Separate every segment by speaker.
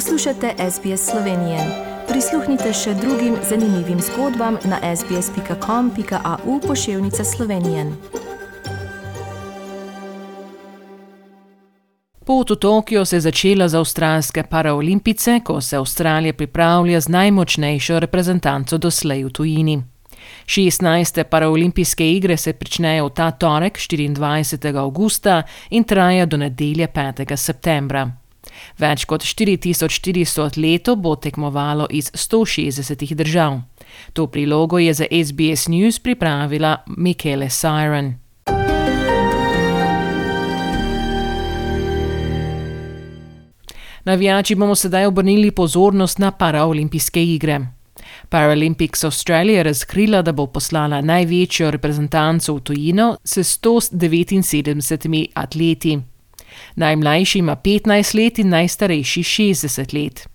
Speaker 1: Poslušate SBS Slovenije. Prisluhnite še drugim zanimivim zgodbam na sbsp.com.au pošiljka Slovenije. Pot v Tokio se je začela za avstralske paraolimpice, ko se Avstralija pripravlja z najmočnejšo reprezentanco doslej v tujini. 16. paraolimpijske igre se pričnejo ta torek, 24. augusta, in trajajo do nedelje 5. septembra. Več kot 4400 atletov bo tekmovalo iz 160 držav. To prilogo je za SBS News pripravila Michele Siren. Navijači bomo sedaj obrnili pozornost na paraolimpijske igre. Paralympics Australia je razkrila, da bo poslala največjo reprezentanco v tujino s 179 atleti. Najmlajši ima 15 let in najstarejši 60 let.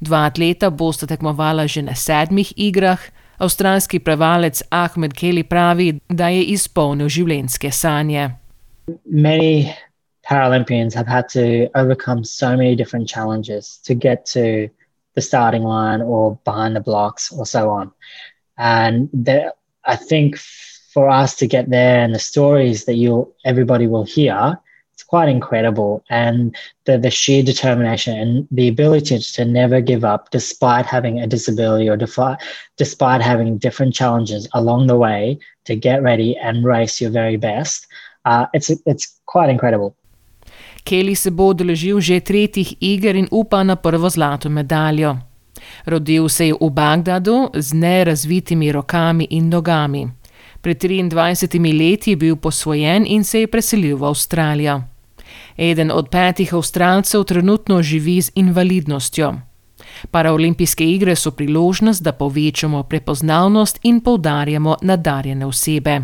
Speaker 1: Dva atleta bosta tekmovala že na sedmih igrah. Avstralski prevalec Ahmed Kelly pravi, da je izpolnil življenjske sanje.
Speaker 2: Many Paralympians have had to overcome so many different challenges to get to the starting line or behind the blocks or so on. And there, I think for us to get there and the stories that you everybody will hear, it's quite incredible. And the, the sheer determination and the ability to never give up despite having a disability or defi- despite having different challenges along the way to get ready and race your very best. Uh, it's, it's quite incredible.
Speaker 1: Kelly se bo odeležil že tretjih iger in upa na prvo zlato medaljo. Rodil se je v Bagdadu z nerazvitimi rokami in nogami. Pred 23 leti je bil posvojen in se je preselil v Avstralijo. Eden od petih Avstralcev trenutno živi z invalidnostjo. Paraolimpijske igre so priložnost, da povečamo prepoznavnost in poudarjamo nadarjene osebe.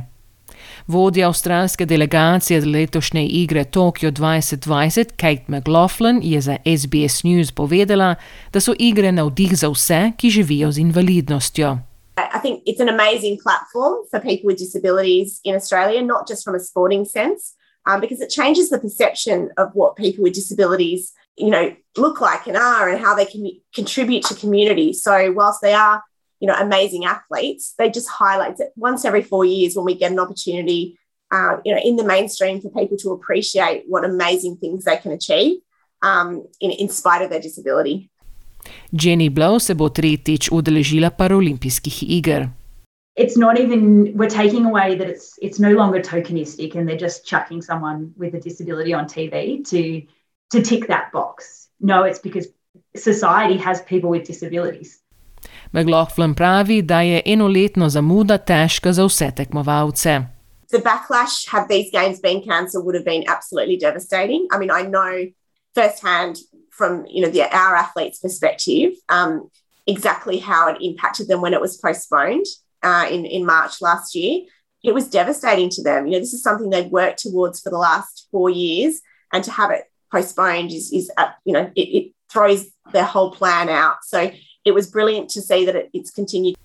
Speaker 1: Vodja avstralske delegacije za letošnje igre Tokio 2020, Kate McLaughlin, je za SBS News povedala, da so igre navdih za vse, ki živijo z invalidnostjo.
Speaker 3: I think it's an amazing platform for people with disabilities in Australia, not just from a sporting sense, um, because it changes the perception of what people with disabilities, you know, look like and are, and how they can contribute to community. So, whilst they are you know, amazing athletes. They just highlight it once every four years when we get an opportunity, uh, you know, in the mainstream for people to appreciate what amazing things they can achieve um, in, in spite of their disability.
Speaker 1: Jenny Blow se bo tretjič udeležila paralimpijskih iger.
Speaker 4: It's not even we're taking away that it's it's no longer tokenistic and they're just chucking someone with a disability on TV to to tick that box. No, it's because society has people with disabilities.
Speaker 1: McLaughlin pravi, da je enoletno zamuda težka za vse tekmovalce.
Speaker 3: The backlash had these games been cancelled would have been absolutely devastating. I mean, I know firsthand from you know the, our athletes' perspective um, exactly how it impacted them when it was postponed uh, in in March last year. It was devastating to them. You know, this is something they'd worked towards for the last four years, and to have it postponed is is uh, you know it, it throws their whole plan out. So it was brilliant to see that it, it's continued.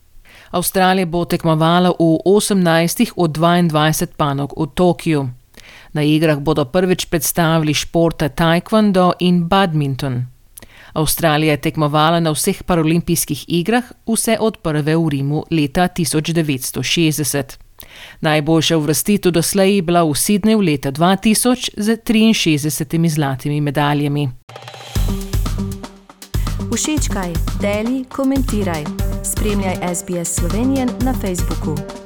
Speaker 1: Avstralija bo tekmovala v 18 od 22 panog v Tokiu. Na igrah bodo prvič predstavili športe taekwondo in badminton. Avstralija je tekmovala na vseh paralimpijskih igrah, vse od prve v Rimu leta 1960. Najboljša uvrstitev doslej je bila v Sydneyju leta 2000 z 63 zlatimi medaljami. Všečkaj, deli, komentiraj. Spremljaj SBS Slovenijo na Facebooku.